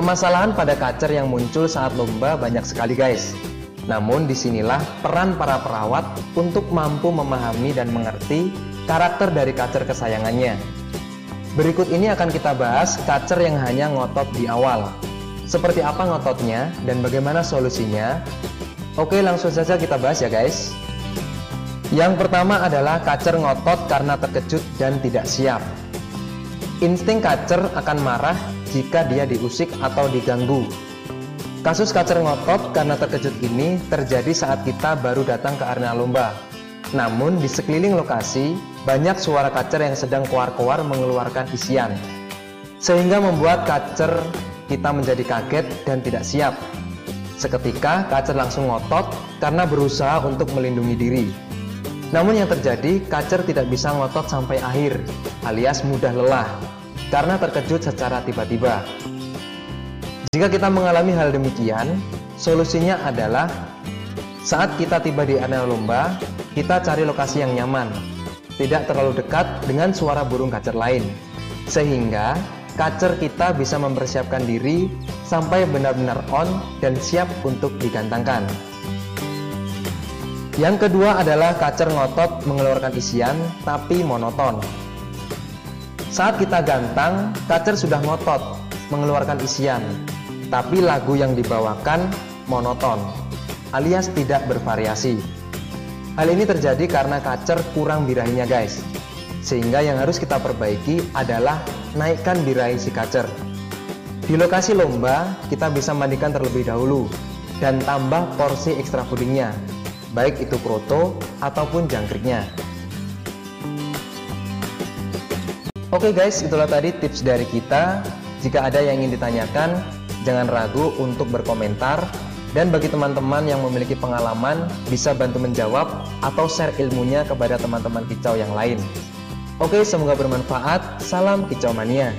Permasalahan pada kacer yang muncul saat lomba banyak sekali guys. Namun di sinilah peran para perawat untuk mampu memahami dan mengerti karakter dari kacer kesayangannya. Berikut ini akan kita bahas kacer yang hanya ngotot di awal. Seperti apa ngototnya dan bagaimana solusinya? Oke langsung saja kita bahas ya guys. Yang pertama adalah kacer ngotot karena terkejut dan tidak siap. Insting kacer akan marah jika dia diusik atau diganggu. Kasus kacer ngotot karena terkejut ini terjadi saat kita baru datang ke arena lomba. Namun di sekeliling lokasi banyak suara kacer yang sedang keluar-keluar mengeluarkan isian. Sehingga membuat kacer kita menjadi kaget dan tidak siap. Seketika kacer langsung ngotot karena berusaha untuk melindungi diri. Namun yang terjadi, kacer tidak bisa ngotot sampai akhir, alias mudah lelah karena terkejut secara tiba-tiba. Jika kita mengalami hal demikian, solusinya adalah saat kita tiba di arena lomba, kita cari lokasi yang nyaman, tidak terlalu dekat dengan suara burung kacer lain, sehingga kacer kita bisa mempersiapkan diri sampai benar-benar on dan siap untuk digantangkan. Yang kedua adalah kacer ngotot mengeluarkan isian tapi monoton. Saat kita gantang, kacer sudah ngotot, mengeluarkan isian, tapi lagu yang dibawakan monoton, alias tidak bervariasi. Hal ini terjadi karena kacer kurang birahinya guys. Sehingga yang harus kita perbaiki adalah naikkan birahi si kacer. Di lokasi lomba, kita bisa mandikan terlebih dahulu dan tambah porsi ekstra pudingnya, baik itu proto ataupun jangkriknya. Oke guys, itulah tadi tips dari kita. Jika ada yang ingin ditanyakan, jangan ragu untuk berkomentar. Dan bagi teman-teman yang memiliki pengalaman, bisa bantu menjawab atau share ilmunya kepada teman-teman kicau yang lain. Oke, semoga bermanfaat. Salam kicau mania.